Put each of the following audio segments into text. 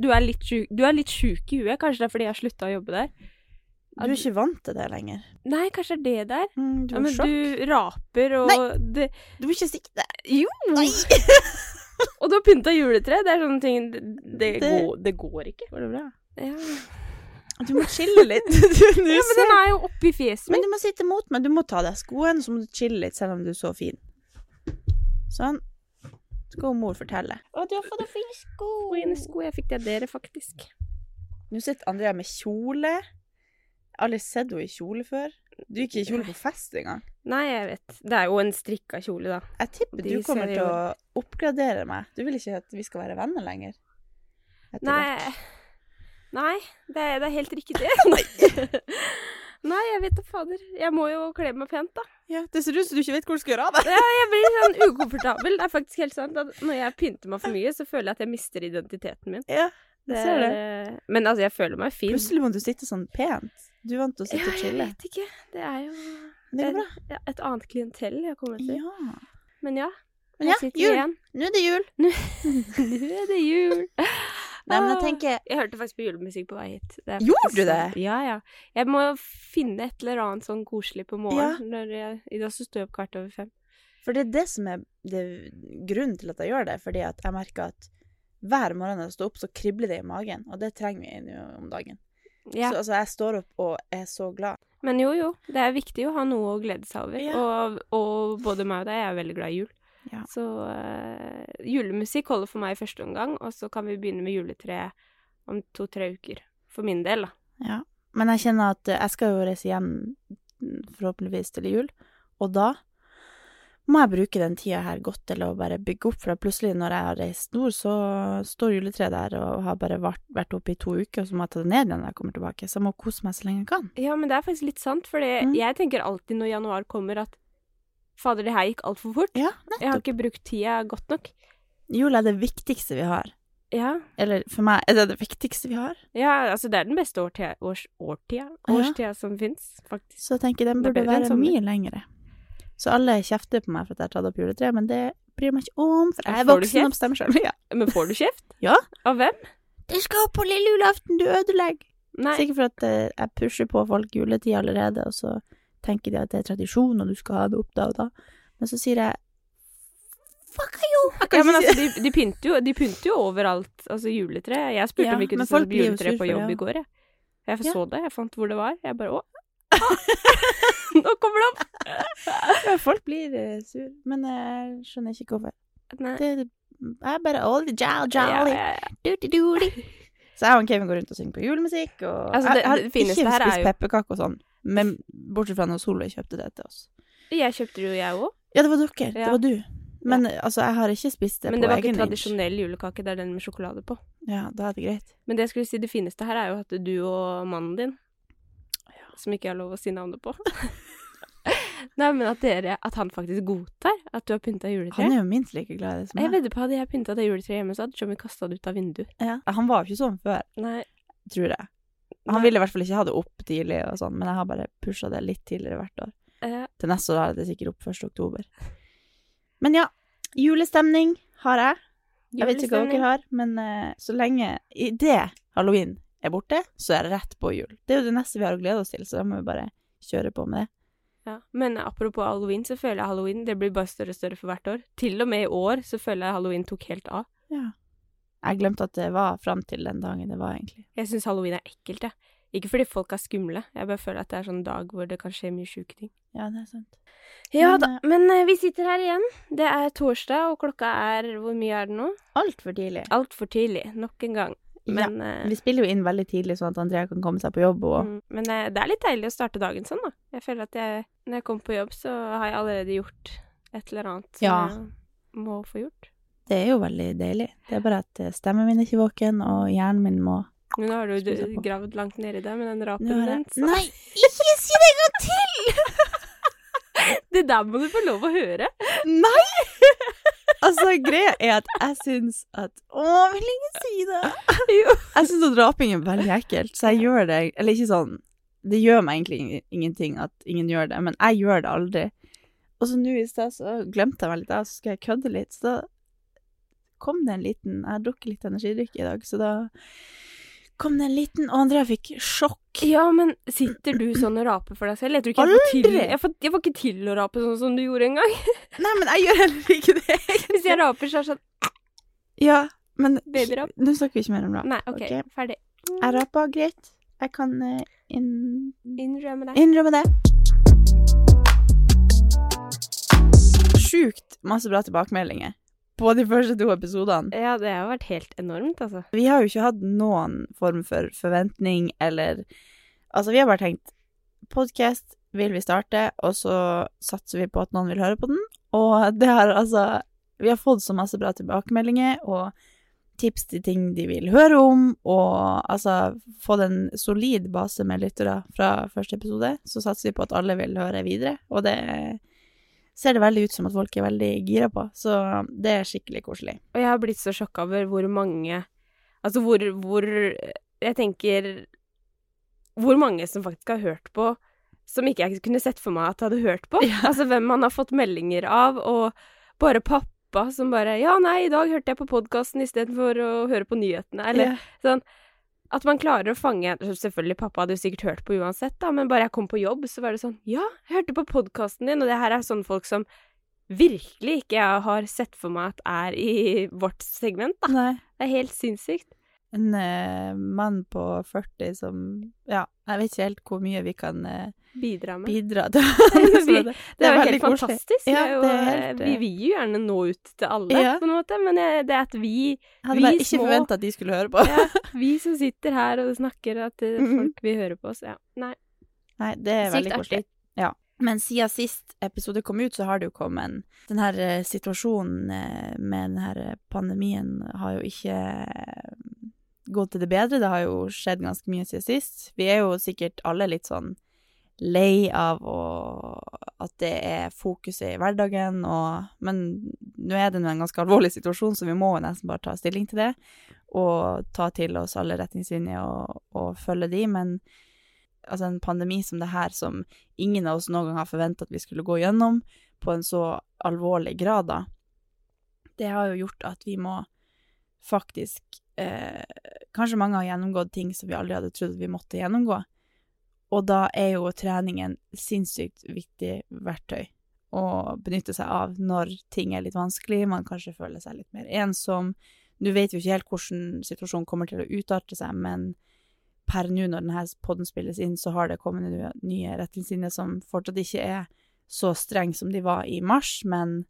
du er litt sjuk Du i huet. Kanskje det er fordi jeg har slutta å jobbe der. Du er ikke vant til det lenger. Nei, kanskje det er det der. Mm, du Ja, har men sjokk. du raper og Nei. det, Du må ikke sikte. Jo! Nei! Og du har pynta juletre. Det er sånne ting Det, det, Det- Går, det går ikke. Går det bra? Ja. Du må chille litt. Du, ja, men den er jo oppi fjeset Men du må sitte mot meg. Du må ta av deg skoene, så må du chille litt, selv om du er så fin. Sånn. Skal mor fortelle. Å, du har fått deg fine sko. Fine sko. Jeg fikk det av dere, faktisk. Nå sitter Andrea med kjole. Jeg har aldri sett henne i kjole før. Du gikk i kjole på fest engang. Nei, jeg vet. Det er jo en strikka kjole, da. Jeg tipper du kommer til å oppgradere meg. Du vil ikke at vi skal være venner lenger. Etter Nei hvert. Nei, det er, det er helt riktig. Nei, jeg vet da fader. Jeg må jo kle meg pent, da. Ja, det ser ut som du ikke vet hvor du skal gjøre av det. Ja, jeg blir sånn ukomfortabel. Det er faktisk helt sant at når jeg pynter meg for mye, så føler jeg at jeg mister identiteten min. Ja, Det ser det. er- Men altså, jeg føler meg fin. Plutselig må du sitte sånn pent. Du er vant til å sitte Ja, sitte Ja, jeg vet ikke. Det er jo det er bra. ja, et annet klientell jeg kommer til. Ja. Men ja, Men ja, jul. igjen. Nå er det jul. Nå er det jul. Nei, men jeg Ah. tenker Jeg hørte faktisk på julemusikk på vei hit. Gjorde du det? Ja, ja. Jeg må finne et eller annet sånn koselig på morgenen. Når jeg, I dag så står jeg opp kvart over fem. For det er det som er det, grunnen til at jeg gjør det. Fordi at jeg merker at hver morgen når jeg står opp, så kribler det i magen. Og det trenger vi nå om dagen. Ja. Så altså, jeg står opp og er så glad. Men jo, jo. Det er viktig å ha noe å glede seg over. Ja. Og, og både meg og deg er veldig glad i jul. Ja. Så uh, julemusikk holder for meg i første omgang, og så kan vi begynne med juletre om to-tre uker. For min del, da. Ja. Men jeg kjenner at jeg skal jo reise hjem forhåpentligvis til jul, og da må jeg bruke den tida her godt til å bare bygge opp, for plutselig når jeg har reist nord, så står juletreet der og har bare vært, vært oppe i to uker, og så må jeg ta det ned igjen når jeg kommer tilbake. Så jeg må kose meg så lenge jeg kan. Ja, men det er faktisk litt sant, for Mm. jeg tenker alltid når januar kommer at Fader, det her gikk altfor fort. Ja, Jeg har ikke brukt tida godt nok. Jula er det viktigste vi har. Ja, Eller for meg er det det viktigste vi har. ja altså det er den beste årtida, års, årtida, Ja. som fins, faktisk. Så jeg tenker den burde være mye lengre. Så alle kjefter på meg for at jeg har tatt opp juletreet, men det bryr meg ikke om, for jeg er voksen og bestemmer selv. Ja. Men får du kjeft? Ja. Av hvem? Det skal opp på lille julaften, du ødelegger! Sikkert for at eh, jeg pusher på folk juletid allerede, og så tenker de at det er tradisjon, og du skal ha det opp da og da. Men så sier jeg Fuck you! Jeg Ja, men altså, de, de, pynter jo, de pynter jo overalt. Altså juletre. Jeg spurte Ja, om vi kunne jo juletre på jobb ja. i går, jeg. Jeg Ja. så det, jeg fant hvor det var. Jeg bare å. Nå kommer det opp! ja, folk blir uh, sur, men jeg skjønner ikke hvorfor. Nei. Det jeg er bare all the jolly, Ja, jolly. ja, ja. Doody-doody. Så jeg og Kevin går rundt og synger på julemusikk, og Altså, det- jeg har ikke spist pepperkaker og sånn, men bortsett fra når Solveig kjøpte det til oss. Jeg kjøpte det jo, jeg òg. Ja, det var dere, det var du. Men altså, jeg har ikke spist det på egen Men det var ikke tradisjonell julekake, det er den med sjokolade på. Ja, da er det greit. Men det jeg skulle si, det fineste her er jo at du og mannen din, som ikke har lov å si navnet på Nei, men at dere At han faktisk godtar at du har pynta juletre. Han er jo minst like glad i det som Jeg meg. vedder på hadde jeg pynta det juletreet hjemme, så hadde Tommy kasta det ut av vinduet. Ja. Han var jo ikke sånn før, Nei. tror jeg. Han ville i hvert fall ikke ha det opp tidlig og sånn, men jeg har bare pusha det litt tidligere hvert år. Eh, Til neste år har jeg det sikkert opp 1. oktober. Men ja, julestemning har jeg. Jeg vet ikke hva dere har, men uh, så lenge idet halloween er borte, så er det rett på jul. Det er jo det neste vi har å glede oss til, så da må vi bare kjøre på med det. Ja. Men apropos halloween, så føler jeg halloween det blir bare større og større for hvert år. Til og med i år så føler jeg halloween tok helt av. Ja. Jeg glemte at det var fram til den dagen det var, egentlig. Jeg syns halloween er ekkelt, jeg. Ikke fordi folk er skumle, jeg bare føler at det er sånn dag hvor det kan skje mye sjuke ting. Ja, det er sant. Ja Men, da, men eh, vi sitter her igjen. Det er torsdag, og klokka er Hvor mye er det nå? Altfor tidlig. Altfor tidlig. Nok en gang. Men, ja, Vi spiller jo inn veldig tidlig, sånn at Andrea kan komme seg på jobb. Og... mm, men eh, det er litt deilig å starte dagen sånn, da. Jeg føler at jeg, når jeg kommer på jobb, så har jeg allerede gjort et eller annet som Ja. jeg må få gjort. Det er jo veldig deilig. Det er bare at eh, stemmen min er ikke våken, og hjernen min må Men nå har du, jo du gravd langt nedi det med den rapen din. så- Nei, ikke si det en gang til! Det der må du få lov å høre. Nei! Altså, greia er at jeg syns at Å, vil ikke si det. Jeg syns at raping er veldig ekkelt, så jeg gjør det Eller ikke sånn Det gjør meg egentlig ingenting at ingen gjør det, men jeg gjør det aldri. Og så nå i stad så glemte jeg meg litt av, så skal jeg kødde litt, så da kom det en liten Jeg har drukket litt energidrikk i dag, så da kom det en liten Og Andrea fikk sjokk. Ja, men sitter du sånn og raper for deg selv? Jeg tror ikke jeg får til jeg får, jeg får ikke til å rape sånn som du gjorde en gang. Nei, men jeg gjør heller ikke det. Hvis jeg raper, så er det sånn Ja, men Babyrap. Nå snakker vi ikke mer om rap. Nei, OK, ferdig. Jeg rappa greit. Jeg kan uh, inn... Innrømme det. innrømme det. Sjukt masse bra tilbakemeldinger på de første to episodene. Ja, det har vært helt enormt, altså. Vi har jo ikke hatt noen form for forventning eller Altså, vi har bare tenkt Podkast vil vi starte, og så satser vi på at noen vil høre på den. Og det har altså Vi har fått så masse bra tilbakemeldinger og tips til ting de vil høre om, og altså fått en solid base med lyttere fra første episode. Så satser vi på at alle vil høre videre, og det ser det veldig ut som at folk er veldig gira på. Så det er skikkelig koselig. Og jeg har blitt så sjokka over hvor mange Altså hvor, hvor Jeg tenker Hvor mange som faktisk har hørt på som ikke jeg kunne sett for meg at hadde hørt på. Ja. Altså hvem man har fått meldinger av, og bare pappa som bare 'Ja, nei, i dag hørte jeg på podkasten istedenfor å høre på nyhetene', eller sånn. At man klarer å fange Selvfølgelig, pappa hadde jo sikkert hørt på uansett, da, men bare jeg kom på jobb, så var det sånn 'Ja, jeg hørte på podkasten din', og det her er sånne folk som virkelig ikke jeg har sett for meg at er i vårt segment, da. Nei. Det er helt sinnssykt. En eh, mann på 40 som Ja, jeg vet ikke helt hvor mye vi kan eh, Bidra med. bidra til. Vi- det, Det er jo helt fantastisk. Ja, det jo, det helt, vi eh, vil jo gjerne nå ut til alle, Ja. på en måte, men jeg- det at vi, hadde vi bare ikke forventa at de skulle høre på. ja, vi som sitter her og snakker, at eh, Mhm. folk vil høre på oss, ja. Nei, Nei, det er sykt veldig koselig. Ja. Men siden sist episode kom ut, så har det jo kommet en Den her eh, situasjonen eh, med den her eh, pandemien har jo ikke gått til det bedre. Det har jo skjedd ganske mye siden sist. Vi er jo sikkert alle litt sånn lei av å, at det er fokuset i hverdagen, og Men nå er det en ganske alvorlig situasjon, så vi må nesten bare ta stilling til det. Og ta til oss alle retningslinjer og, og følge de, men altså en pandemi som det her, som ingen av oss noen gang har forventa at vi skulle gå gjennom, på en så alvorlig grad, da, det har jo gjort at vi må faktisk eh, Kanskje mange har gjennomgått ting som vi aldri hadde trodd vi måtte gjennomgå. Og da er jo trening en sinnssykt viktig verktøy å benytte seg av når ting er litt vanskelig, man kanskje føler seg litt mer ensom. Nå vet jo ikke helt hvordan situasjonen kommer til å utarte seg, men per nå når denne podden spilles inn, så har det kommet nye retningslinjer som fortsatt ikke er så strenge som de var i mars, men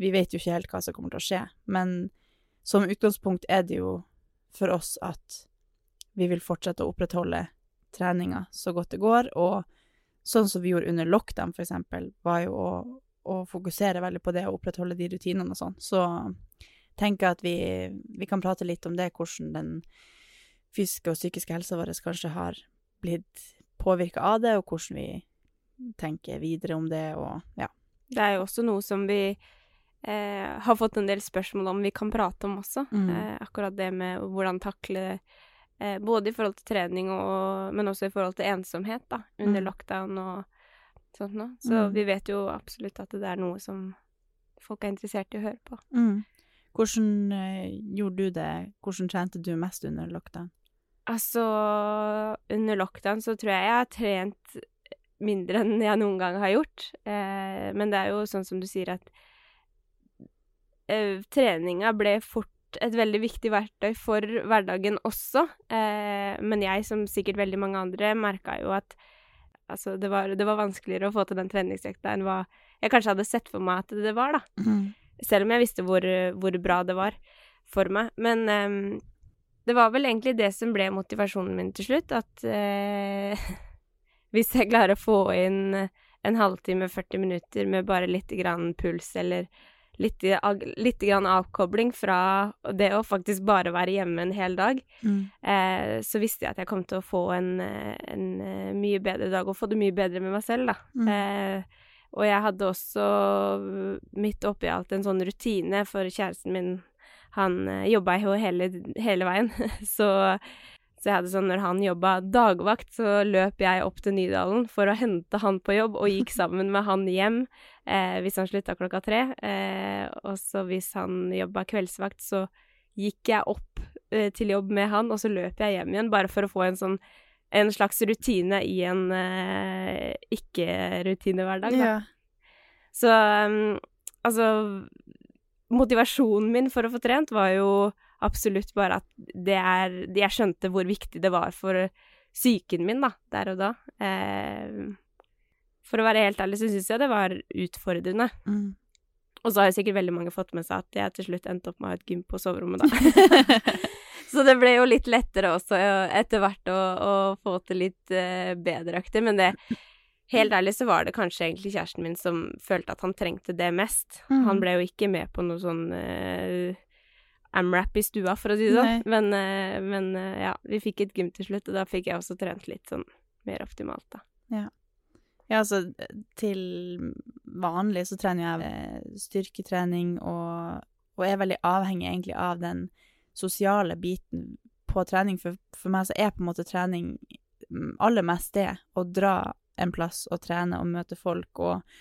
vi vet jo ikke helt hva som kommer til å skje. Men som utgangspunkt er det jo for oss at vi vil fortsette å opprettholde treninga så godt det går, og sånn som vi gjorde under lockdown, for eksempel, var jo å, å fokusere veldig på det å opprettholde de rutinene og sånn. Så tenker jeg at vi, vi kan prate litt om det, hvordan den fysiske og psykiske helsa vår kanskje har blitt påvirka av det, og hvordan vi tenker videre om det, og ja. Det er jo også noe som vi eh, har fått en del spørsmål om vi kan prate om også. Mm. Eh, akkurat det med hvordan takle eh, Både i forhold til trening, og, men også i forhold til ensomhet, da, under Mm. lockdown og sånt noe. Så Mm. vi vet jo absolutt at det er noe som folk er interessert i å høre på. Mm. Hvordan eh, gjorde du det? Hvordan trente du mest under lockdown? Altså, under lockdown så tror jeg jeg har trent mindre enn jeg noen gang har gjort. Eh, men det er jo sånn som du sier at eh, treninga ble fort et veldig viktig verktøy for hverdagen også. Eh, men jeg, som sikkert veldig mange andre, merka jo at altså, det, var, det var vanskeligere å få til den treningsøkta enn hva jeg kanskje hadde sett for meg at det var, da. Mm. Selv om jeg visste hvor, hvor bra det var for meg. Men eh, det var vel egentlig det som ble motivasjonen min til slutt, at eh, hvis jeg klarer å få inn en halvtime, 40 minutter med bare litt grann puls eller litt, litt grann avkobling fra det å faktisk bare være hjemme en hel dag, Mm. eh, så visste jeg at jeg kom til å få en, eh, en eh, mye bedre dag, og få det mye bedre med meg selv, da. Mm. Eh, og jeg hadde også midt oppi alt en sånn rutine, for kjæresten min, han jobba jo hele, hele veien, så, så jeg hadde sånn når han jobba dagvakt, så løp jeg opp til Nydalen for å hente han på jobb, og gikk sammen med han hjem. Eh, hvis han slutta klokka tre. Eh, og så hvis han jobba kveldsvakt, så gikk jeg opp eh, til jobb med han, og så løp jeg hjem igjen, bare for å få en sånn en slags rutine i en eh, ikke-rutinehverdag, da. Ja. Så um, altså Motivasjonen min for å få trent var jo absolutt bare at det er Jeg skjønte hvor viktig det var for psyken min, da, der og da. Eh, for å være helt ærlig så syns jeg det var utfordrende. Mm. Og så har jo sikkert veldig mange fått med seg at jeg til slutt endte opp med å ha et gym på soverommet, da. så det ble jo litt lettere også etter hvert å, å få til litt uh, bedre økter. Men det Helt ærlig så var det kanskje egentlig kjæresten min som følte at han trengte det mest. Mm. Han ble jo ikke med på noe sånn uh, amrap i stua, for å si det sånn. Men, uh, men uh, ja, vi fikk et gym til slutt, og da fikk jeg også trent litt sånn mer optimalt, da. Ja. Ja, altså til vanlig så trener jeg eh, styrketrening og, og er veldig avhengig egentlig av den sosiale biten på trening. For, for meg så er på en måte trening mm, aller mest det. Å dra en plass og trene og møte folk og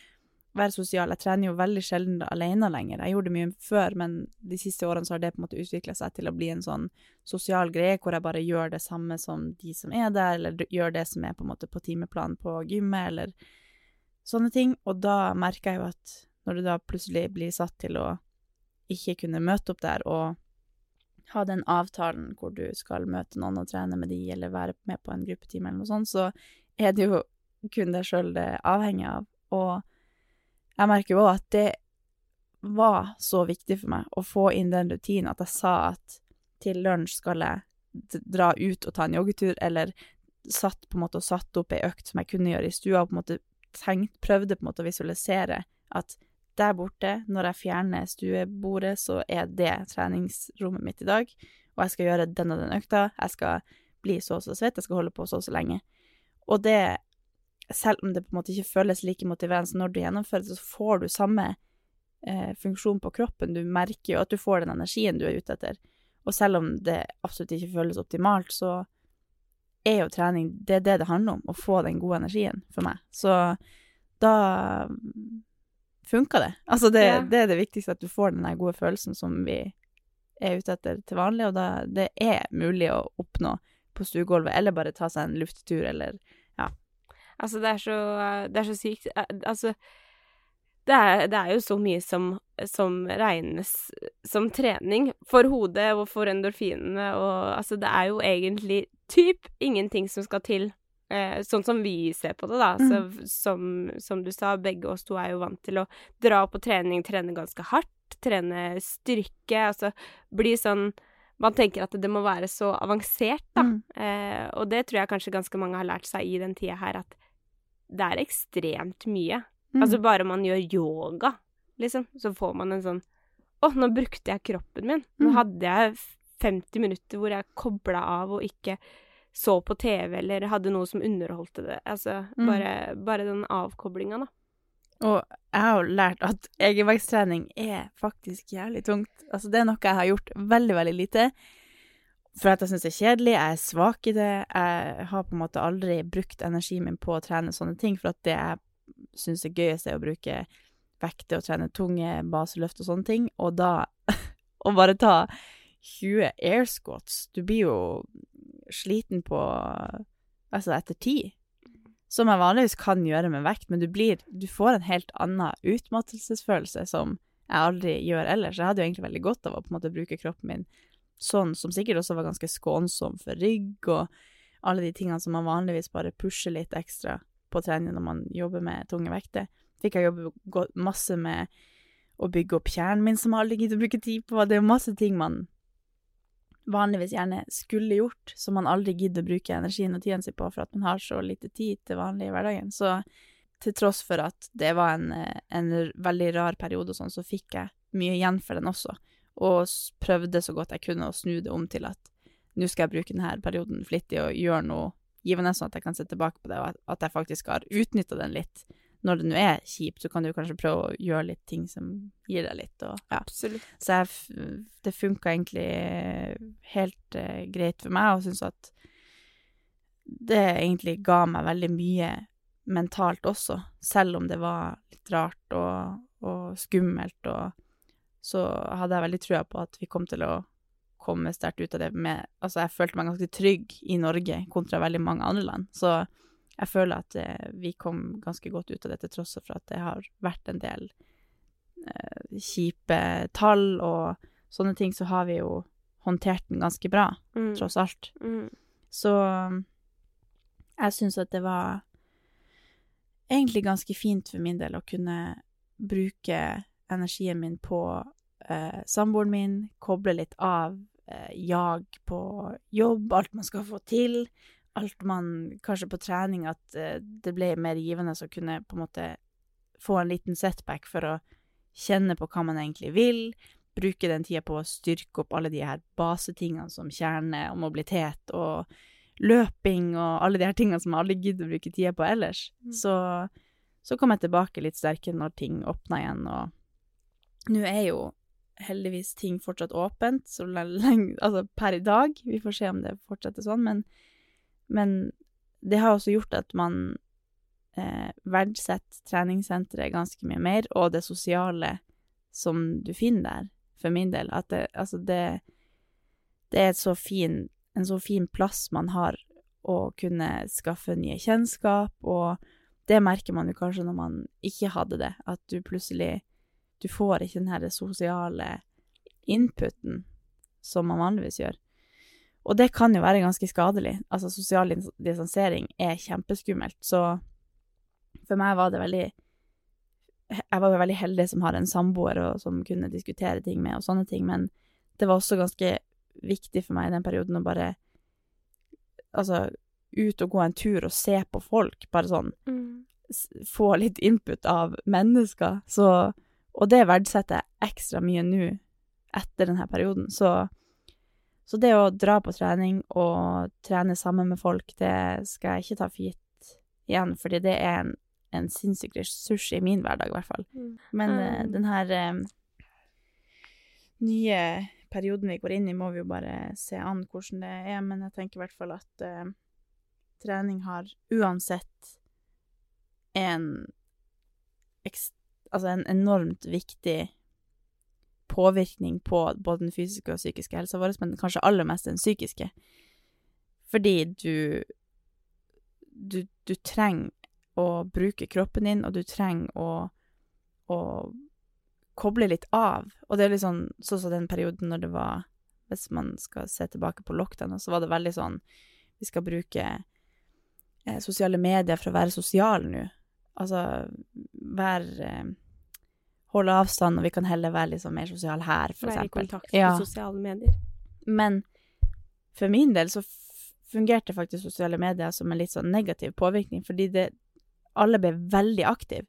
være sosial. Jeg trener jo veldig sjelden alene lenger. Jeg gjorde det mye før, men de siste årene så har det på en måte utvikla seg til å bli en sånn sosial greie hvor jeg bare gjør det samme som de som er der, eller gjør det som er på en måte på timeplanen på gymmet, eller sånne ting. Og da merker jeg jo at når du da plutselig blir satt til å ikke kunne møte opp der og ha den avtalen hvor du skal møte noen og trene med de, eller være med på en gruppetime eller noe sånt, så er det jo kun deg sjøl det avhenger av. Og jeg merker jo òg at det var så viktig for meg å få inn den rutinen at jeg sa at til lunsj skal jeg dra ut og ta en joggetur, eller satt på en måte og satt opp ei økt som jeg kunne gjøre i stua, og på en måte tenkt, prøvde på en måte å visualisere at der borte, når jeg fjerner stuebordet, så er det treningsrommet mitt i dag, og jeg skal gjøre den og den økta, jeg skal bli så og så svett, jeg skal holde på så og så lenge. Og det, selv om det på en måte ikke føles like motiverende når du gjennomfører det, så får du samme eh, funksjon på kroppen. Du merker jo at du får den energien du er ute etter. Og selv om det absolutt ikke føles optimalt, så er jo trening det er det det handler om, å få den gode energien for meg. Så da funka det. Altså, det, Ja. det er det viktigste, at du får den gode følelsen som vi er ute etter til vanlig, og da det er mulig å oppnå på stuegulvet, eller bare ta seg en luftetur, eller Altså, det er så, det er så sykt. Eh, Altså, det er, det er jo så mye som, som regnes som trening for hodet og for endorfinene, og altså, det er jo egentlig typ ingenting som skal til. Eh, sånn som vi ser på det, da. Så, som, som du sa, begge oss to er jo vant til å dra på trening, trene ganske hardt, trene styrke, altså bli sånn Man tenker at det må være så avansert, da. Mm. Eh, og det tror jeg kanskje ganske mange har lært seg i den tida her, at det er ekstremt mye. Mm. Altså bare man gjør yoga, liksom, så får man en sånn Å, nå brukte jeg kroppen min. Nå Mm. hadde jeg 50 minutter hvor jeg kobla av og ikke så på TV eller hadde noe som underholdte det. Altså Mm. bare, bare den avkoblinga, da. Og jeg har jo lært at egenvektstrening er faktisk jævlig tungt. Altså, det er noe jeg har gjort veldig, veldig lite. For at jeg syns det er kjedelig, jeg er svak i det. Jeg har på en måte aldri brukt energien min på å trene sånne ting, for at det jeg syns er gøyest, er å bruke vekter og trene tunge baseløft og sånne ting. Og da Å bare ta 20 air squats Du blir jo sliten på Altså etter ti. Som jeg vanligvis kan gjøre med vekt, men du blir Du får en helt annen utmattelsesfølelse som jeg aldri gjør ellers. Jeg hadde jo egentlig veldig godt av å på en måte bruke kroppen min sånn, som sikkert også var ganske skånsom for rygg og alle de tingene som man vanligvis bare pusher litt ekstra på trening når man jobber med tunge vekter. Fikk jeg jobbe masse med å bygge opp kjernen min, som jeg aldri gidder å bruke tid på. Det er masse ting man vanligvis gjerne skulle gjort, som man aldri gidder å bruke energien og tiden sin på for at man har så lite tid til vanlig i hverdagen. Så til tross for at det var en, eh, en veldig rar periode og sånn, så fikk jeg mye igjen for den også, og prøvde så godt jeg kunne å snu det om til at nå skal jeg bruke denne perioden flittig og gjøre noe givende, sånn at jeg kan se tilbake på det, og at, jeg faktisk har utnytta den litt. Når det nå er kjipt, så kan du kanskje prøve å gjøre litt ting som gir deg litt, og ja. Absolutt. Så jeg, det funka egentlig helt uh, greit for meg, og syns at det egentlig ga meg veldig mye mentalt også, selv om det var litt rart og, og skummelt, og så hadde jeg veldig trua på at vi kom til å komme sterkt ut av det med Altså, jeg følte meg ganske trygg i Norge kontra veldig mange andre land, så jeg føler at eh, vi kom ganske godt ut av det, til tross for at det har vært en del eh, kjipe tall og sånne ting, så har vi jo håndtert den ganske bra, Mm. tross alt. Mm. Så jeg syns at det var egentlig ganske fint for min del å kunne bruke energien min på eh, samboeren min, koble litt av eh, jag på jobb, alt man skal få til, alt man Kanskje på trening at eh, det ble mer givende å kunne på en måte få en liten setback for å kjenne på hva man egentlig vil, bruke den tida på å styrke opp alle de her basetingene som kjerne og mobilitet og løping og alle de her tingene som alle gidder å bruke tida på ellers. Mm. Så, så kom jeg tilbake litt sterkere når ting åpna igjen, og nå er jo heldigvis ting fortsatt åpent, så lenge Altså per i dag. Vi får se om det fortsetter sånn, men, men det har også gjort at man eh, verdsetter treningssenteret ganske mye mer, og det sosiale som du finner der, for min del. At det, altså det, det er så fin, en så fin plass man har å kunne skaffe nye kjennskap, og det merker man jo kanskje når man ikke hadde det, at du plutselig Du får ikke den her sosiale inputen som man vanligvis gjør. Og det kan jo være ganske skadelig. Altså, sosial dis- distansering er kjempeskummelt, så for meg var det veldig Jeg var jo veldig heldig som har en samboer og som kunne diskutere ting med og sånne ting, men det var også ganske viktig for meg i den perioden å bare Altså, ut og gå en tur og se på folk, bare sånn Mm. få litt input av mennesker, så Og det verdsetter jeg ekstra mye nå, etter denne perioden. Så, så det å dra på trening og trene sammen med folk, det skal jeg ikke ta for gitt igjen, fordi det er en, en sinnssyk ressurs i min hverdag, i hvert fall. Mm. Men Mm. den her eh, nye perioden vi går inn i, må vi jo bare se an hvordan det er, men jeg tenker i hvert fall at uh, trening har uansett en ekst altså en enormt viktig påvirkning på både den fysiske og psykiske helsa vår, men kanskje aller mest den psykiske. Fordi du du, du trenger å bruke kroppen din, og du trenger å, å koble litt av. Og det er litt sånn sånn som den perioden når det var Hvis man skal se tilbake på lockdown, så var det veldig sånn Vi skal bruke eh, sosiale medier for å være sosiale nå. Altså være eh, Holde avstand, og vi kan heller være liksom mer sosiale her, for Være i kontakt med Ja. sosiale medier. Men for min del så fungerte faktisk sosiale medier som en litt sånn negativ påvirkning, fordi det, alle ble veldig aktive,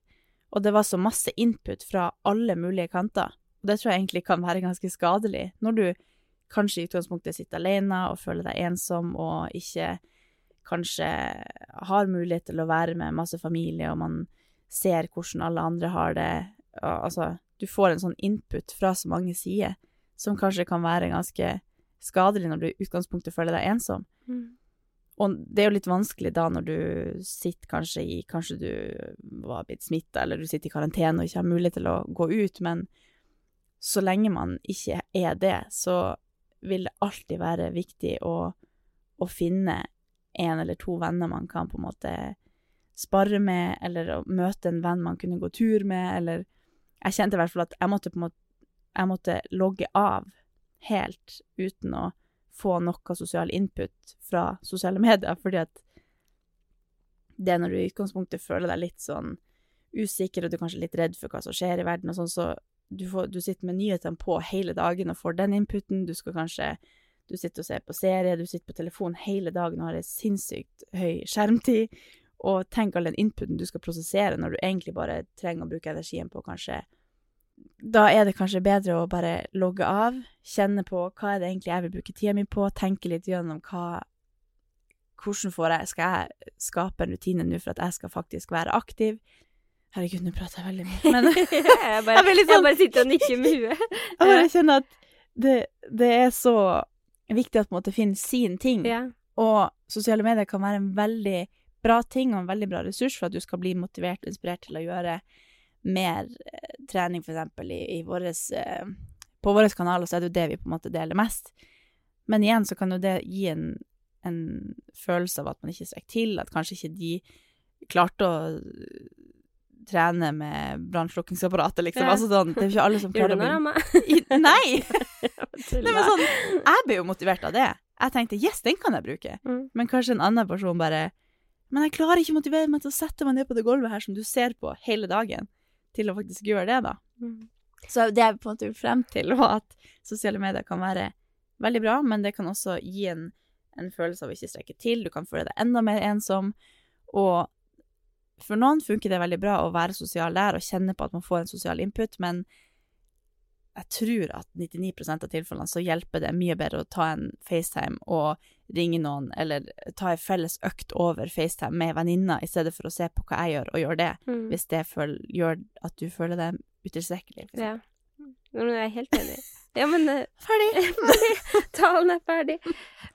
og det var så masse input fra alle mulige kanter. Og det tror jeg egentlig kan være ganske skadelig, når du kanskje i utgangspunktet sitter alene og føler deg ensom og ikke kanskje har mulighet til å være med masse familie, og man ser hvordan alle andre har det. Og, altså, du får en sånn input fra så mange sider som kanskje kan være ganske skadelig når du i utgangspunktet føler deg ensom. Mm. Og det er jo litt vanskelig da når du sitter kanskje i Kanskje du var blitt smitta, eller du sitter i karantene og ikke har mulighet til å gå ut, men så lenge man ikke er det, så vil det alltid være viktig å, å finne en eller to venner man kan på en måte spare med, eller å møte en venn man kunne gå tur med, eller Jeg kjente i hvert fall at jeg måtte på en måte Jeg måtte logge av helt uten å få noe sosial input fra sosiale medier, fordi at det er når du i utgangspunktet føler deg litt sånn usikker, og du er kanskje litt redd for hva som skjer i verden og sånn, så du, får, du sitter med nyhetene på hele dagen og får den inputen, du skal kanskje du sitter og ser på serie, du sitter på telefon hele dagen og har en sinnssykt høy skjermtid, og tenk all den inputen du skal prosessere når du egentlig bare trenger å bruke energien på kanskje Da er det kanskje bedre å bare logge av, kjenne på hva er det egentlig jeg vil bruke tida mi på, tenke litt gjennom hva Hvordan får jeg, skal jeg skape en rutine nå for at jeg skal faktisk være aktiv? Herregud, nå prater jeg veldig mye. Men jeg, bare, Jeg sånn, jeg bare sitter og nikker med huet. jeg bare kjenner at det, det er så viktig at man måtte finne sin ting. Ja. Og sosiale medier kan være en veldig bra ting og en veldig bra ressurs for at du skal bli motivert og inspirert til å gjøre mer eh, trening, eksempel, i, i våres, eh, på våre kanaler, så er det jo det vi på en måte deler mest. Men igjen så kan jo det gi en, en følelse av at man ikke strekker til, at kanskje ikke de klarte å trene med brannslukningsapparatet, liksom. Ja. Altså sånn, det er ikke alle som klarer å det, bli? Nei! Nei, men sånn, jeg ble jo motivert av det. Jeg tenkte yes, den kan jeg bruke. Mm. Men kanskje en annen person bare Men jeg klarer ikke å motivere meg til å sette meg ned på det gulvet her som du ser på hele dagen, til å faktisk gjøre det, da. Mm. Så det jeg på en måte vil frem til, var at sosiale medier kan være veldig bra, men det kan også gi en, en følelse av å ikke strekke til. Du kan føle deg enda mer ensom. Og for noen funker det veldig bra å være sosial der og kjenne på at man får en sosial input, men jeg tror at 99% av tilfellene så hjelper det mye bedre å ta en FaceTime og ringe noen, eller ta en felles økt over FaceTime med venninna, i stedet for å se på hva jeg gjør, og gjøre det, Mm. hvis det føl gjør at du føler deg utilstrekkelig. Ja. eksempel. Ja, men Jeg er helt enig. Ja, men eh, Ferdig! ferdig. Talen er ferdig.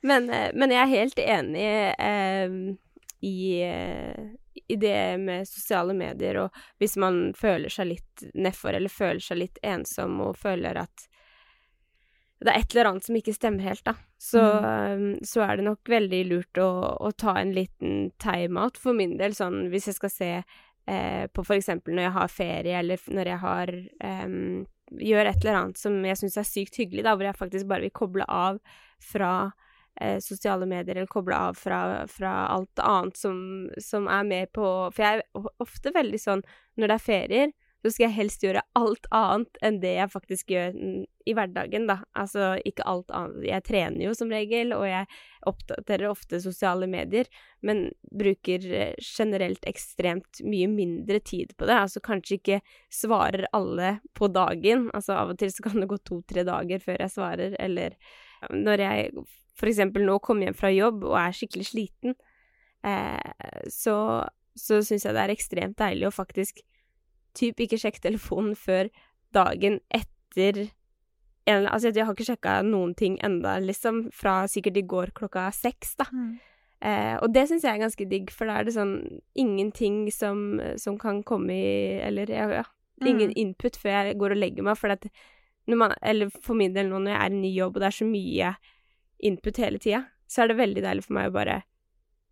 Men, eh, men jeg er helt enig eh, i, eh, i det med sosiale medier, og hvis man føler seg litt nedfor, eller føler seg litt ensom, og føler at det er et eller annet som ikke stemmer helt, da, så, mm. så er det nok veldig lurt å, å ta en liten timeout for min del, sånn hvis jeg skal se eh, på eksempel når jeg har ferie, eller når jeg har eh, gjør et eller annet som jeg syns er sykt hyggelig, da, hvor jeg faktisk bare vil koble av fra eh, sosiale medier, eller koble av fra, fra alt annet som, som er med på For jeg er ofte veldig sånn når det er ferier, så skal jeg helst gjøre alt annet enn det jeg faktisk gjør i hverdagen, da. Altså ikke alt annet. Jeg trener jo som regel, og jeg oppdaterer ofte sosiale medier, men bruker eh, generelt ekstremt mye mindre tid på det. Altså kanskje ikke svarer alle på dagen. Altså av og til så kan det gå to-tre dager før jeg svarer, eller når jeg for eksempel nå kommer hjem fra jobb og er skikkelig sliten, eh, så, så syns jeg det er ekstremt deilig å faktisk typ ikke sjekke telefonen før dagen etter en, Altså, jeg har ikke sjekka noen ting enda, liksom, fra sikkert i går klokka seks, da. Mm. Eh, og det syns jeg er ganske digg, for da er det sånn ingenting som, som kan komme i Eller ja, ja ingen Mm. input før jeg går og legger meg, for at når man Eller for min del nå når jeg er i ny jobb, og det er så mye input hele tida, så er det veldig deilig for meg å bare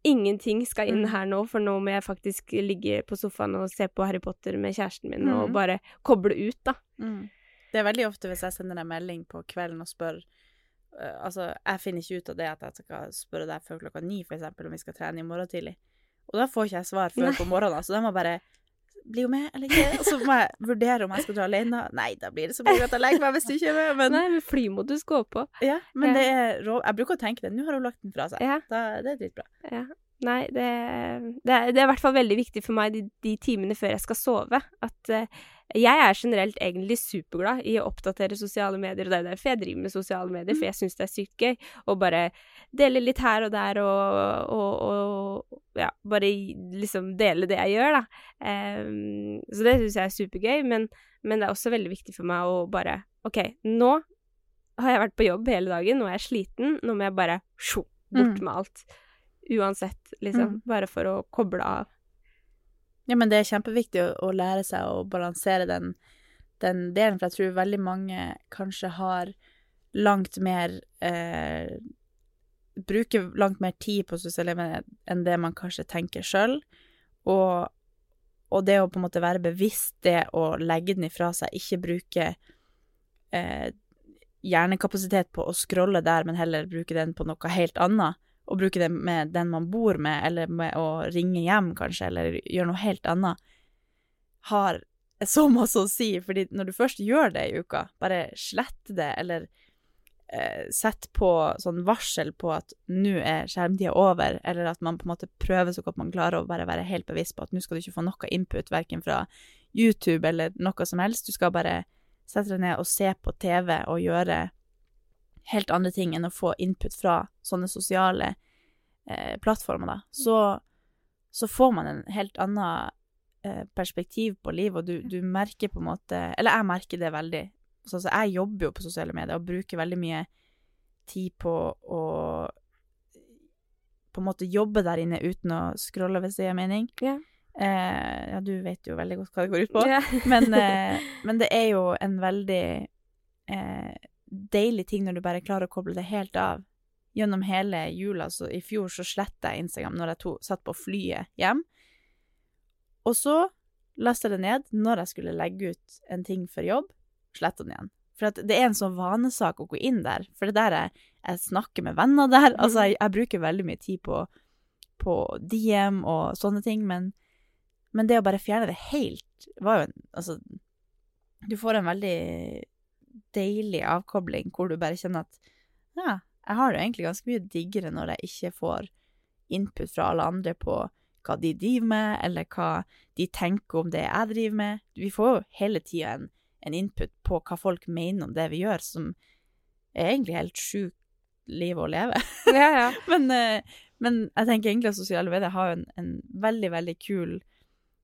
Ingenting skal inn Mm. her nå, for nå må jeg faktisk ligge på sofaen og se på Harry Potter med kjæresten min, og Mm. bare koble ut, da. Mm. Det er veldig ofte hvis jeg sender deg melding på kvelden og spør uh, Altså, jeg finner ikke ut av det at jeg skal spørre deg før klokka ni, for eksempel, om vi skal trene i morgen tidlig. Og da får ikke jeg svar før Nei. på morgenen, så da må jeg bare bli med, eller ikke? Og så må jeg vurdere om jeg skal dra alene. Nei, da blir det så mye at jeg legger meg hvis du ikke er med, men Nei, men flymodus går på. Ja, men Ja. det er rå... Jeg bruker å tenke det. Nå har hun lagt den fra seg. Ja. Da, det er dritbra. Ja. Nei, det, det, er, det er i hvert fall veldig viktig for meg de, de timene før jeg skal sove. At eh, jeg er generelt egentlig superglad i å oppdatere sosiale medier, og det er derfor jeg driver med sosiale medier, for jeg syns det er sykt gøy å bare dele litt her og der og, og, og ja, bare liksom dele det jeg gjør, da. Um, så det syns jeg er supergøy, men, men det er også veldig viktig for meg å bare OK, nå har jeg vært på jobb hele dagen, nå er jeg sliten, nå må jeg bare sjo, bort Mm. med alt. Uansett, liksom. Mm. Bare for å koble av. Ja, men det er kjempeviktig å, å lære seg å balansere den, den delen, for jeg tror veldig mange kanskje har langt mer eh, Bruker langt mer tid på sosiale medier enn det man kanskje tenker sjøl. Og, og det å på en måte være bevisst det å legge den ifra seg, ikke bruke eh, hjernekapasitet på å scrolle der, men heller bruke den på noe helt annet. Og bruke det med den man bor med, eller med å ringe hjem, kanskje, eller gjøre noe helt annet, har så masse å si. Fordi når du først gjør det i uka, bare slett det, eller eh, sett på sånn varsel på at nå er skjermtida over, eller at man på en måte prøver så godt man klarer å bare være helt bevisst på at nå skal du ikke få noe input, verken fra YouTube eller noe som helst. Du skal bare sette deg ned og se på TV og gjøre helt andre ting enn å få input fra sånne sosiale eh, plattformer, da. Så, så får man en helt annen eh, perspektiv på livet, og du, du merker på en måte Eller jeg merker det veldig. Så, altså, jeg jobber jo på sosiale medier og bruker veldig mye tid på å på på en måte jobbe der inne uten å scrolle, hvis det gir mening. Yeah. Eh, ja, du vet jo veldig godt hva det går ut på. Yeah. Men, eh, men det er jo en veldig eh, deilig ting når du bare klarer å koble det helt av. Gjennom hele jula, så i fjor så sletta jeg Instagram når jeg to, satt på flyet hjem. Og så lasta jeg det ned når jeg skulle legge ut en ting for jobb, sletta den igjen. For det er en sånn vanesak å gå inn der. For det der jeg, jeg snakker med venner der. Altså, jeg, jeg bruker veldig mye tid på, på DM og sånne ting, men, men det å bare fjerne det helt var jo en Altså, du får en veldig deilig avkobling hvor du bare kjenner at ja, jeg har det egentlig ganske mye diggere når jeg ikke får input fra alle andre på hva de driver med, eller hva de tenker om det jeg driver med. Vi får jo hele tida en, en input på hva folk mener om det vi gjør, som er egentlig helt sjukt liv å leve. ja, ja. men, eh, men jeg tenker egentlig at sosiale medier har en, en veldig, veldig kul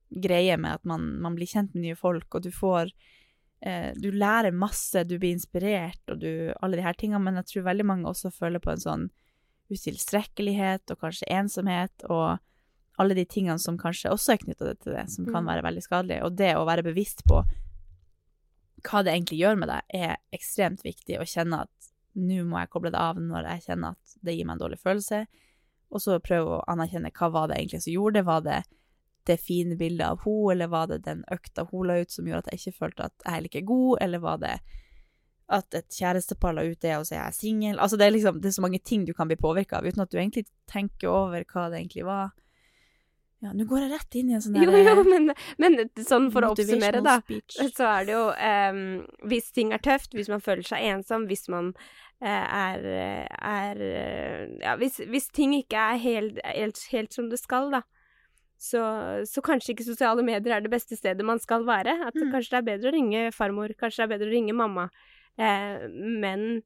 greie med at man, man blir kjent med nye folk, og du får eh, Du lærer masse, du blir inspirert, og du Alle de her tingene, men jeg tror veldig mange også føler på en sånn utilstrekkelighet og kanskje ensomhet og alle de tingene som kanskje også er knytta til det, som kan Mm. være veldig skadelige. Og det å være bevisst på hva det egentlig gjør med deg, er ekstremt viktig. Å kjenne at nå må jeg koble det av når jeg kjenner at det gir meg en dårlig følelse. Og så prøve å anerkjenne hva var det egentlig som gjorde det. Var det det fine bildet av henne, eller var det den økta hun la ut som gjorde at jeg ikke følte at jeg er like god, eller var det at et kjærestepar la ut det, og så er jeg singel? Altså, det er liksom det er så mange ting du kan bli påvirka av, uten at du egentlig tenker over hva det egentlig var. Ja, nå går jeg rett inn i en sånn der, jo, men, men sånn for å oppsummere, da. speech. Så er det jo um, Hvis ting er tøft, hvis man føler seg ensom, hvis man uh, er, er eh, Ja, hvis, hvis ting ikke er helt, helt, helt som det skal, da. Så, så kanskje ikke sosiale medier er det beste stedet man skal være. At Mm. Kanskje det er bedre å ringe farmor, kanskje det er bedre å ringe mamma. Eh, men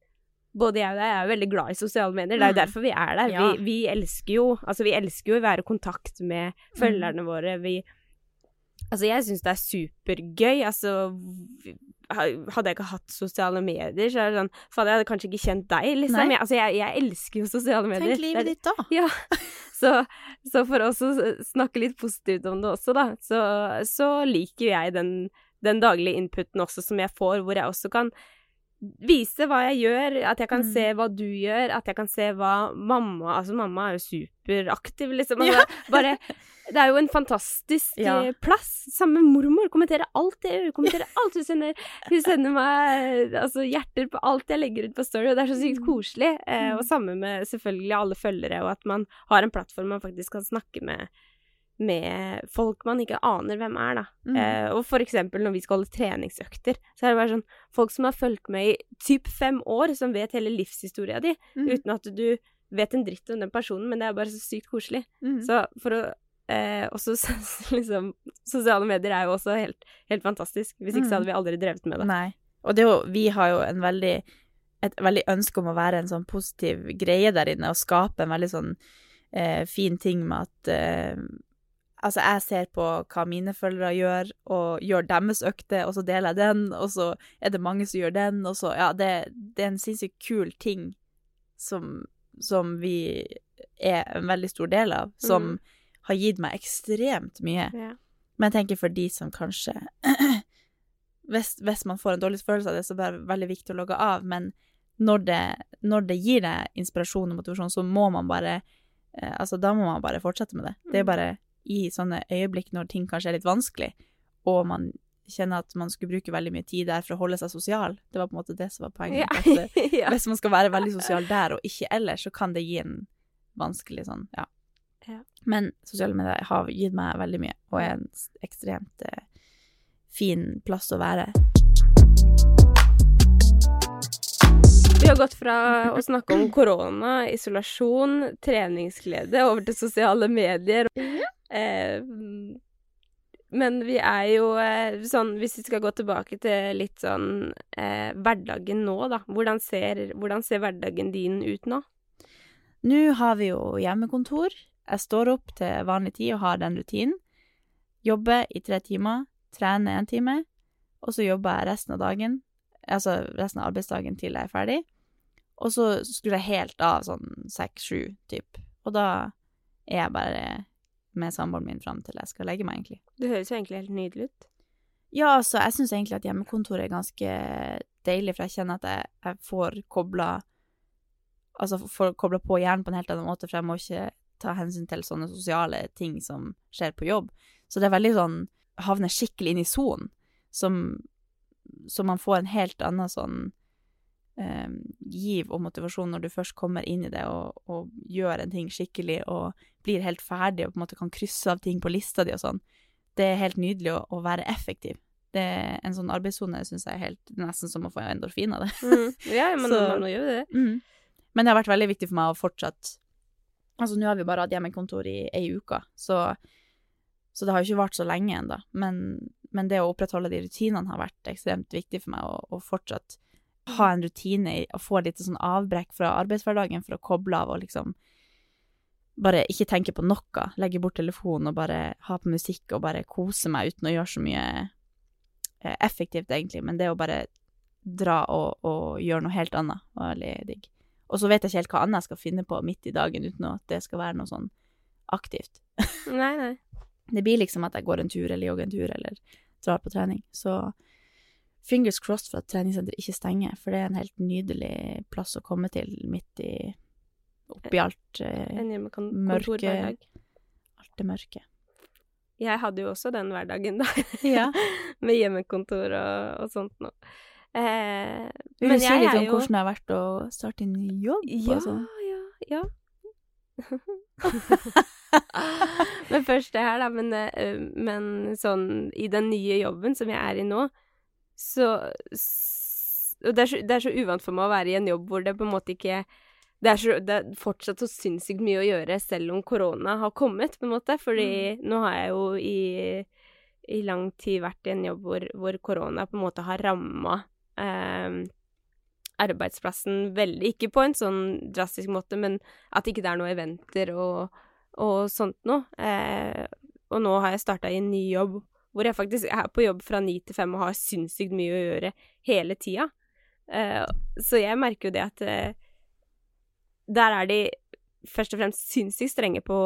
både jeg og deg er jo veldig glad i sosiale medier. Det er jo Mm. derfor vi er der. Ja. Vi, vi elsker jo Altså, vi elsker jo å være i kontakt med Mm. følgerne våre. Vi Altså, jeg syns det er supergøy. Altså, hadde jeg ikke hatt sosiale medier, så er det sånn Fader, jeg hadde kanskje ikke kjent deg, liksom. Jeg, altså, jeg, jeg elsker jo sosiale medier. Tenk livet ditt da. Ja. Så, så for oss å snakke litt positivt om det også, da, så, så liker jeg den, den daglige inputen også som jeg får, hvor jeg også kan vise hva jeg gjør, at jeg kan Mm. se hva du gjør, at jeg kan se hva mamma Altså, mamma er jo superaktiv, liksom. Ja. Altså, bare Det er jo en fantastisk Ja. eh, plass. Sammen med mormor. Kommenterer alt jeg gjør. Kommenterer alt hun sender. Hun sender meg altså, hjerter på alt jeg legger ut på Story, og det er så sykt Mm. koselig. Eh, Mm. og samme med selvfølgelig alle følgere, og at man har en plattform man faktisk kan snakke med med folk man ikke aner hvem er, da. Mm. Eh, og for eksempel når vi skal holde treningsøkter, så er det bare sånn folk som har fulgt med i typ fem år, som vet hele livshistoria di, Mm. uten at du vet en dritt om den personen, men det er bare så sykt koselig. Mm. Så for å eh, også liksom Sosiale medier er jo også helt, helt fantastisk. Hvis ikke så hadde vi aldri drevet med det. Nei. Og det jo, vi har jo en veldig, et veldig ønske om å være en sånn positiv greie der inne, og skape en veldig sånn eh, fin ting med at eh, Altså, jeg ser på hva mine følgere gjør, og gjør deres økte, og så deler jeg den, og så er det mange som gjør den, og så Ja, det, det er en sinnssykt kul ting som, som vi er en veldig stor del av, som Mm. har gitt meg ekstremt mye. Ja. Men jeg tenker for de som kanskje hvis, hvis man får en dårlig følelse av det, så er det veldig viktig å logge av. Men når det, når det gir deg inspirasjon og motivasjon, så må man bare eh, Altså, da må man bare fortsette med det. Det er Mm. bare i sånne øyeblikk når ting kanskje er litt vanskelig, og man kjenner at man skulle bruke veldig mye tid der for å holde seg sosial. Det var på en måte det som var poenget. Ja. Eh, ja. hvis man skal være veldig sosial der og ikke ellers, så kan det gi en vanskelig sånn, ja. Ja. Men sosiale medier har gitt meg veldig mye, og er en ekstremt eh, fin plass å være. Vi har gått fra å snakke om korona, isolasjon, treningsglede, over til sosiale medier. Eh, men vi er jo eh, sånn Hvis vi skal gå tilbake til litt sånn eh, hverdagen nå, da. Hvordan ser, hvordan ser hverdagen din ut nå? Nå har vi jo hjemmekontor. Jeg står opp til vanlig tid og har den rutinen. Jobber i tre timer, trener en time, og så jobber jeg resten av dagen, altså resten av arbeidsdagen til jeg er ferdig. Og så skrur jeg helt av sånn seks-sju, typ. Og da er jeg bare med samboeren min fram til jeg skal legge meg, egentlig. Det høres jo egentlig helt nydelig ut. Ja, altså, jeg syns egentlig at hjemmekontoret er ganske deilig, for jeg kjenner at jeg, jeg får kobla Altså får kobla på hjernen på en helt annen måte, for jeg må ikke ta hensyn til sånne sosiale ting som skjer på jobb. Så det er veldig sånn Havner skikkelig inn i sonen, som som man får en helt annen sånn eh, giv og motivasjon når du først kommer inn i det og, og gjør en ting skikkelig og blir helt ferdig og på en måte kan krysse av ting på lista di og sånn. Det er helt nydelig å, å være effektiv. Det En sånn arbeidssone syns jeg er helt nesten som å få endorfin av det. Mm. Ja, men Så- man må det. Mm. Men det har vært veldig viktig for meg å fortsatt Altså, nå har vi bare hatt hjemmekontor i ei uke, så, så det har jo ikke vart så lenge ennå. Men, men det å opprettholde de rutinene har vært ekstremt viktig for meg, å, å fortsatt ha en rutine i å få litt sånn avbrekk fra arbeidshverdagen for å koble av og liksom bare ikke tenke på noe, legge bort telefonen og bare ha på musikk og bare kose meg uten å gjøre så mye eh, effektivt, egentlig. Men det å bare dra og, og gjøre noe helt annet var veldig digg. Og så vet jeg ikke helt hva annet jeg skal finne på midt i dagen uten at det skal være noe sånn aktivt. Nei, nei. Det blir liksom at jeg går en tur eller jogger en tur eller drar på trening. Så fingers crossed for at treningssenteret ikke stenger, for det er en helt nydelig plass å komme til midt i oppi alt, eh, Mørke- alt det mørke. Jeg hadde jo også den hverdagen, da. Ja. Med hjemmekontor og, og sånt noe. Eh, Vil du si litt om jo- hvordan det har vært å starte en ny jobb? Ja, sånn? ja, ja. men først det her, da. Men, eh, men sånn i den nye jobben som jeg er i nå, så Og det er så, det er så uvant for meg å være i en jobb hvor det på en måte ikke det er, så, det er fortsatt så sinnssykt mye å gjøre selv om korona har kommet, på en måte. Fordi nå har jeg jo i, i lang tid vært i en jobb hvor, hvor korona på en måte har ramma eh, arbeidsplassen veldig. Ikke på en sånn drastisk måte, men at ikke det er noe eventer og, og sånt noe. Eh, og nå har jeg starta i en ny jobb hvor jeg faktisk er på jobb fra ni til fem og har sinnssykt mye å gjøre hele tida. Uh, så jeg merker jo det at uh, der er de først og fremst sinnssykt strenge på,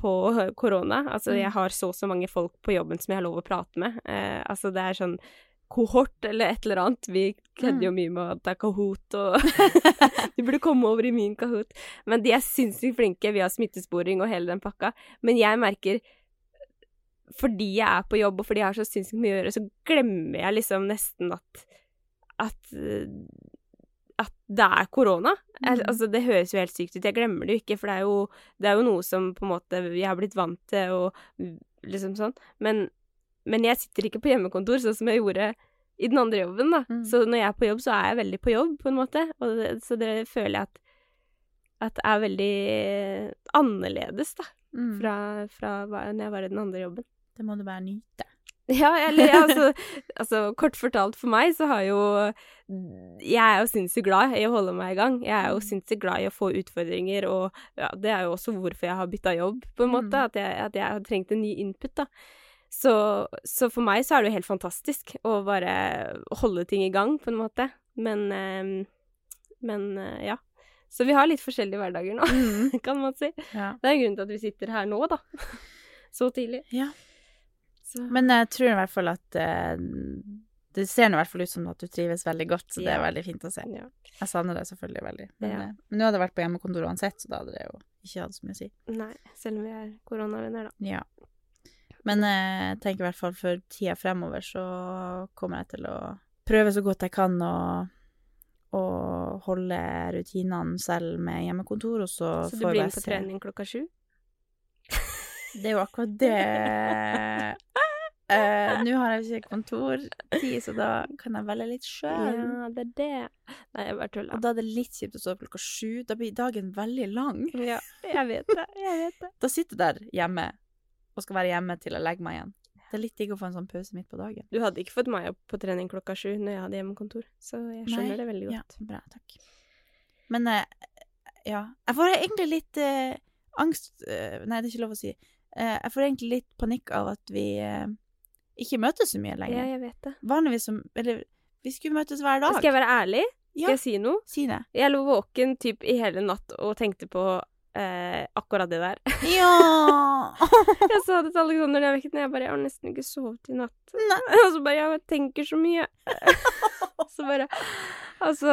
på korona. Altså, Mm. jeg har så og så mange folk på jobben som jeg har lov å prate med. Uh, altså, det er sånn kohort eller et eller annet. Vi kødder jo mye med at det er Kahoot og Du burde komme over i min Kahoot. Men de er sinnssykt flinke. Vi har smittesporing og hele den pakka. Men jeg merker fordi jeg er på jobb, og fordi jeg har så sinnssykt mye å gjøre, så glemmer jeg liksom nesten at at, at det er korona. Mm. Altså, det høres jo helt sykt ut. Jeg glemmer det jo ikke, for det er jo, det er jo noe som på en måte jeg har blitt vant til, og liksom sånn. Men, men jeg sitter ikke på hjemmekontor, sånn som jeg gjorde i den andre jobben, da. Mm. Så når jeg er på jobb, så er jeg veldig på jobb, på en måte. Og det, så det føler jeg at, at er veldig annerledes, da, Mm. fra, fra når jeg var i den andre jobben. Det må du bare nyte. Ja, eller ja, altså, altså Kort fortalt for meg så har jo Jeg er jo sinnssykt glad i å holde meg i gang. Jeg er jo Mm. sinnssykt glad i å få utfordringer, og ja, det er jo også hvorfor jeg har bytta jobb, på en måte. Mm. At, jeg, at jeg har trengt en ny input, da. Så, så for meg så er det jo helt fantastisk å bare holde ting i gang, på en måte. Men eh, Men eh, ja. Så vi har litt forskjellige hverdager nå, Mm. kan man si. Ja. Det er grunnen til at vi sitter her nå, da. Så tidlig. ja. Så. Men jeg tror i hvert fall at eh, Det ser i hvert fall ut som at du trives veldig godt, så det er veldig fint å se. ja. Jeg savner det selvfølgelig veldig. Men, Ja. eh, men nå hadde jeg vært på hjemmekontor uansett, så da hadde det jo ikke hatt så mye å si. Nei, selv om vi er koronavenner, da. Ja. Men eh, jeg tenker i hvert fall for tida fremover så kommer jeg til å prøve så godt jeg kan å, og holde rutinene selv med hjemmekontor, og så, Så du får blir jeg med på trening klokka sju? Det er jo akkurat det Eh, Nå har jeg ikke kontortid, så da kan jeg velge litt sjøl. Ja, det er det. Nei, jeg bare Og tuller. da er det litt kjipt å sove klokka sju. Da blir dagen veldig lang. Ja, jeg vet det. Jeg vet det. Da sitter jeg der hjemme og skal være hjemme til jeg legger meg igjen. Det er litt digg å få en sånn pause midt på dagen. Du hadde ikke fått meg opp på trening klokka sju når jeg hadde hjemmekontor, så jeg skjønner Nei, det veldig godt. Ja, bra, takk. Men uh, ja. Jeg får egentlig litt uh, angst Nei, det er ikke lov å si. Jeg får egentlig litt panikk av at vi ikke møtes så mye lenger. Ja, jeg vet det. Vanligvis som Eller vi skulle møtes hver dag. Skal jeg være ærlig? Skal jeg si noe? si det. Jeg lå våken typ i hele natt og tenkte på eh, akkurat det der. Ja! Jeg sa det til Alexander da jeg vekket ham, Jeg bare 'Jeg har nesten ikke sovet i natt'. Nei. Og så bare 'Ja, jeg tenker så mye'. så bare Altså,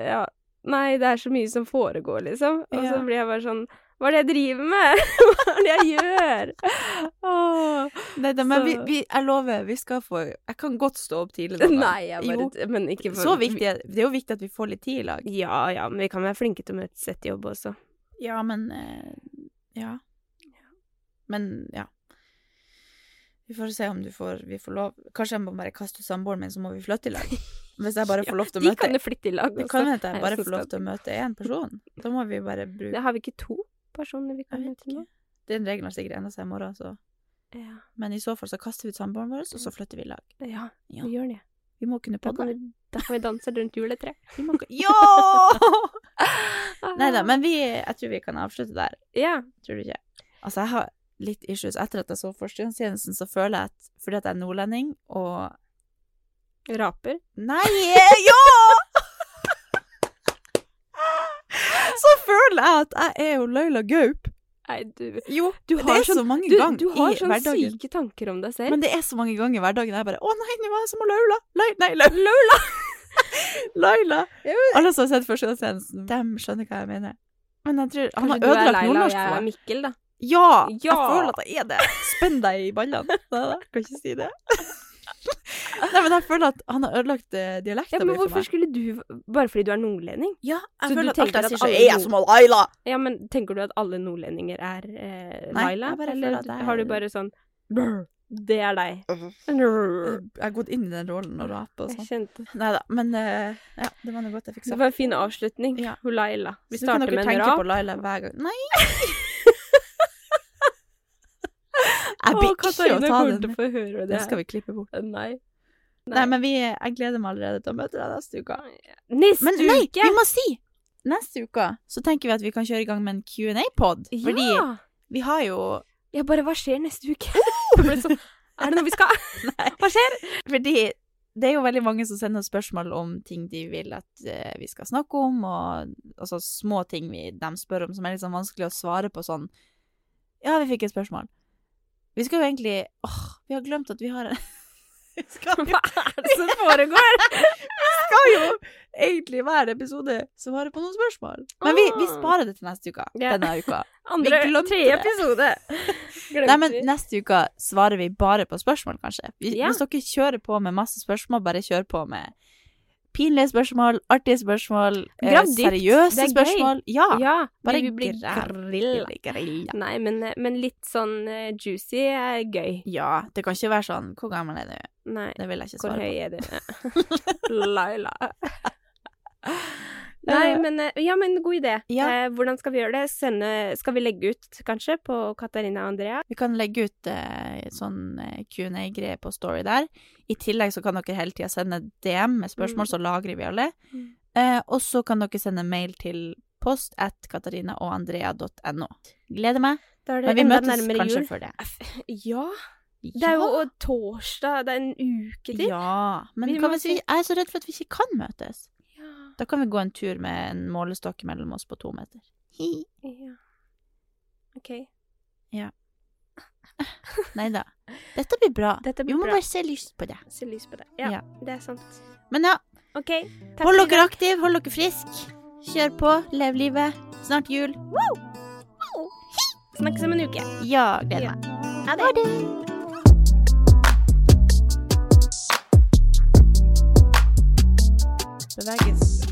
ja. Nei, det er så mye som foregår, liksom. Og så Ja. blir jeg bare sånn Hva er det jeg driver med? Hva er det jeg gjør? Oh, Nei da, men vi, vi, jeg lover, vi skal få Jeg kan godt stå opp tidlig noen. Nei, jeg bare Jo. Men ikke for Så viktig Det er jo viktig at vi får litt tid i lag. Ja, ja, men vi kan være flinke til å møtes etter jobb også. Ja, men eh, Ja. Men ja. Vi får se om du får, vi får lov Kanskje jeg må bare kaste ut samboeren min, så må vi flytte i lag. Hvis jeg bare får lov til å møte De kan jo flytte i lag Det også. kan hende jeg bare får lov til å møte én person. Da må vi bare bruke Det har vi ikke to personer vi kan møte nå? Den regelen har sikkert endra seg i morgen, så Ja. Men i så fall så kaster vi ut samboeren vår, og så flytter vi i lag. ja, Ja. vi gjør det. Vi må kunne Da podde. kan vi, da kan vi danse rundt juletreet. Vi må Ja! Nei da, men vi Jeg tror vi kan avslutte der. Ja. Tror du ikke? Altså, jeg har litt issues. Etter at jeg så Førstegangstjenesten, så føler jeg at fordi at jeg er nordlending og Raper. Nei! Ja! så føler jeg at jeg er jo Laila Gaup. Nei, du Jo, Du det har sånn, så sånn- mange Du, ganger du har i sånne hverdagen. syke tanker om deg selv. Men det er så mange ganger i hverdagen jeg bare Å nei, nå var jeg som Laula. Nei, Lau- Laula. Laila. Alle som har sett Førstegangstjenesten, de skjønner hva jeg mener. Men jeg tror Han Kanskje har du er ødelagt og nordnorsk jeg for er meg. Mikkel, da. Ja! Jeg Ja. føler at jeg er det. Spenn deg i ballene. Kan ikke si det. Nei, men jeg føler at han har ødelagt eh, dialekta Ja, mi men for hvorfor skulle du Bare fordi du er nordlending? Ja, jeg Så du føler at alt jeg sier, så er jeg som Laila. Ja, men tenker du at alle nordlendinger er eh, Nei, Laila? Eller jeg har du er- bare sånn Brr, Det er deg. Jeg har gått inn i den rollen og rape og sånn. Nei da, men uh, ja, det var noe godt jeg fikk Det var en fin avslutning. Ja. Hun Laila. Vi Så kan starter dere med en tenke på Laila hver gang. Nei! Jeg blir ikke å ta den. høre det. Skal vi klippe bort. Nei. Nei, men vi, jeg gleder meg allerede til å møte deg neste uke. Neste Men nei, uke! vi må si! Neste uke så tenker vi at vi kan kjøre i gang med en Q&A-pod. Fordi Ja! vi har jo Ja, bare Hva skjer neste uke? Ble sånn, er det noe vi skal? Hva skjer? Fordi det er jo veldig mange som sender spørsmål om ting de vil at uh, vi skal snakke om, og altså små ting vi, de spør om som er litt sånn vanskelig å svare på sånn Ja, vi fikk et spørsmål. Vi skal jo egentlig Åh, vi har glemt at vi har en Vi skal jo, Hva er det som foregår? vi skal jo egentlig hver episode svare på noen spørsmål. Men vi, vi Ah. sparer det til neste uke. Yeah. Denne uka. Andre, Vi glemte tre episode. Glemte Nei, men neste uke svarer vi bare på spørsmål, kanskje. Vi, yeah. Hvis dere kjører på med masse spørsmål, bare kjør på med pinlige spørsmål, artige spørsmål, eh, seriøse er gøy. spørsmål. Ja, Ja, bare vi blir grilla. grilla. Nei, men, men litt sånn eh, juicy er gøy. Ja, det kan ikke være sånn Hvor gammel er du? Nei, Det vil jeg ikke hvor høy er du? Laila. Nei, men eh, Ja, men god idé. Ja. Eh, hvordan skal vi gjøre det? Sende Skal vi legge ut, kanskje, på Katarina og Andrea? Vi kan legge ut eh, sånn eh, Q&A-greie på Story der. I tillegg så kan dere hele tida sende DM med spørsmål, Mm. så lagrer vi alle. Mm. Eh, og så kan dere sende mail til post at katarinaogandrea.no. Gleder meg. Men vi møtes kanskje jul. før det. Ja. Det er jo torsdag. Det er en uke til. Ja, men Vi vi, jeg er så redd for at vi ikke kan møtes. Ja. Da kan vi gå en tur med en målestokk mellom oss på to meter. Hi. ja. OK. Nei da. Dette blir bra. Dette Vi må bra. bare se lyst på det. Se lyst på det. Ja, Ja. det er sant. Men ja, Okay, Takk hold dere aktive, hold dere friske. Kjør på, lev livet. Snart jul. Snakkes om en uke. Ja, gleder Ja. meg. Ha det. Beveges